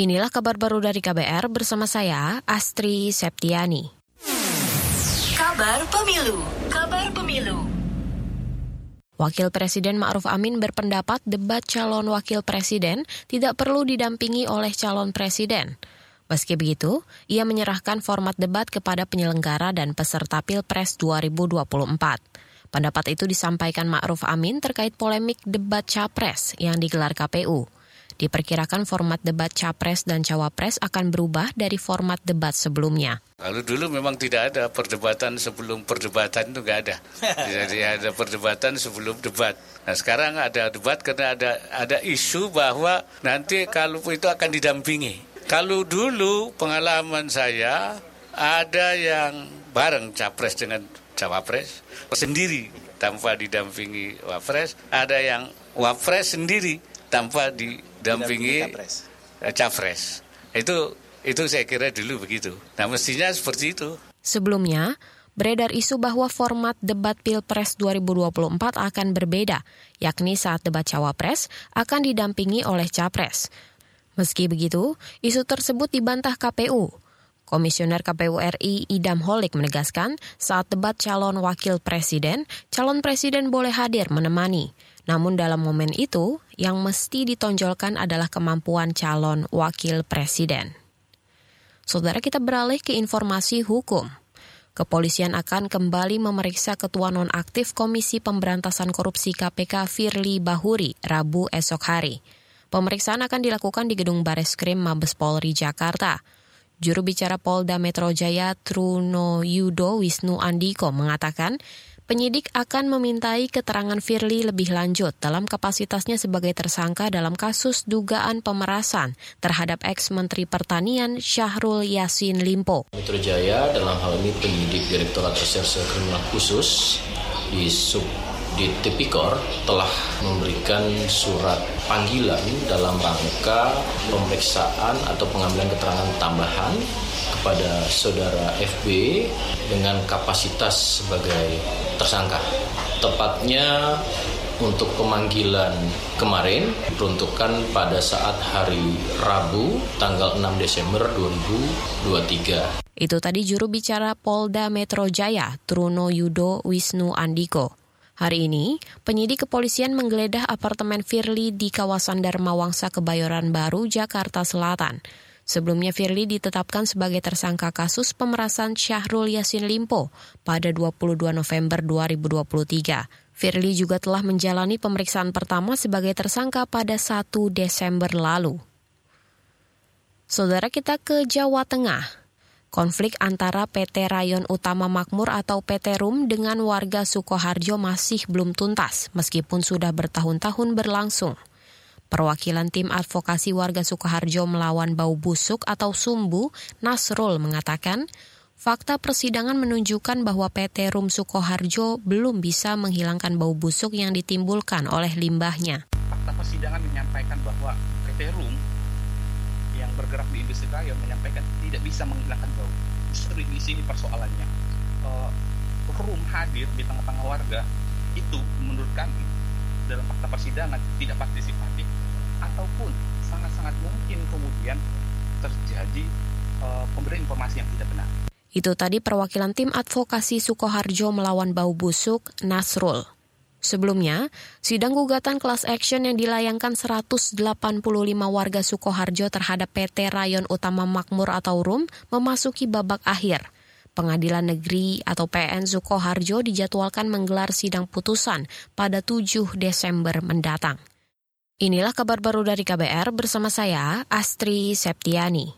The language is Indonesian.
Inilah kabar baru dari KBR bersama saya, Astri Septiani. Kabar Pemilu, Kabar Pemilu. Wakil Presiden Ma'ruf Amin berpendapat debat calon wakil presiden tidak perlu didampingi oleh calon presiden. Meski begitu, ia menyerahkan format debat kepada penyelenggara dan peserta Pilpres 2024. Pendapat itu disampaikan Ma'ruf Amin terkait polemik debat Capres yang digelar KPU. Diperkirakan format debat Capres dan Cawapres akan berubah dari format debat sebelumnya. Lalu dulu memang tidak ada perdebatan sebelum perdebatan itu nggak ada. Jadi ada perdebatan sebelum debat. Nah sekarang ada debat karena ada ada isu bahwa nanti kalau itu akan didampingi. Kalau dulu pengalaman saya ada yang bareng capres dengan cawapres sendiri tanpa didampingi wapres, ada yang wapres sendiri tanpa di dampingi eh, capres. Itu itu saya kira dulu begitu. Nah mestinya seperti itu. Sebelumnya, beredar isu bahwa format debat Pilpres 2024 akan berbeda, yakni saat debat Cawapres akan didampingi oleh Capres. Meski begitu, isu tersebut dibantah KPU. Komisioner KPU RI Idam Holik menegaskan saat debat calon wakil presiden, calon presiden boleh hadir menemani. Namun dalam momen itu, yang mesti ditonjolkan adalah kemampuan calon wakil presiden. Saudara kita beralih ke informasi hukum. Kepolisian akan kembali memeriksa Ketua Nonaktif Komisi Pemberantasan Korupsi KPK Firly Bahuri Rabu esok hari. Pemeriksaan akan dilakukan di Gedung Bareskrim Mabes Polri Jakarta. Juru bicara Polda Metro Jaya Truno Yudo Wisnu Andiko mengatakan penyidik akan memintai keterangan Firly lebih lanjut dalam kapasitasnya sebagai tersangka dalam kasus dugaan pemerasan terhadap ex-Menteri Pertanian Syahrul Yasin Limpo. Metro Jaya dalam hal ini penyidik Direktorat Reserse Kriminal Khusus di sub di Tipikor telah memberikan surat panggilan dalam rangka pemeriksaan atau pengambilan keterangan tambahan kepada saudara FB dengan kapasitas sebagai tersangka. Tepatnya untuk pemanggilan kemarin diperuntukkan pada saat hari Rabu tanggal 6 Desember 2023. Itu tadi juru bicara Polda Metro Jaya, Truno Yudo Wisnu Andiko. Hari ini, penyidik kepolisian menggeledah apartemen Firly di kawasan Dharma Wangsa Kebayoran Baru, Jakarta Selatan. Sebelumnya Firly ditetapkan sebagai tersangka kasus pemerasan Syahrul Yasin Limpo pada 22 November 2023. Firly juga telah menjalani pemeriksaan pertama sebagai tersangka pada 1 Desember lalu. Saudara kita ke Jawa Tengah. Konflik antara PT Rayon Utama Makmur atau PT RUM dengan warga Sukoharjo masih belum tuntas meskipun sudah bertahun-tahun berlangsung. Perwakilan tim advokasi warga Sukoharjo melawan bau busuk atau sumbu, Nasrul mengatakan, fakta persidangan menunjukkan bahwa PT RUM Sukoharjo belum bisa menghilangkan bau busuk yang ditimbulkan oleh limbahnya. Fakta persidangan menyampaikan bahwa PT RUM yang bergerak di industri rayon menyampaikan tidak bisa menghilangkan bau. Justru di sini persoalannya. Uh, room hadir di tengah-tengah warga itu menurut kami dalam fakta persidangan tidak partisipatif ataupun sangat-sangat mungkin kemudian terjadi uh, pemberian informasi yang tidak benar. Itu tadi perwakilan tim advokasi Sukoharjo melawan bau busuk Nasrul. Sebelumnya, sidang gugatan kelas action yang dilayangkan 185 warga Sukoharjo terhadap PT Rayon Utama Makmur atau RUM memasuki babak akhir. Pengadilan Negeri atau PN Sukoharjo dijadwalkan menggelar sidang putusan pada 7 Desember mendatang. Inilah kabar baru dari KBR bersama saya, Astri Septiani.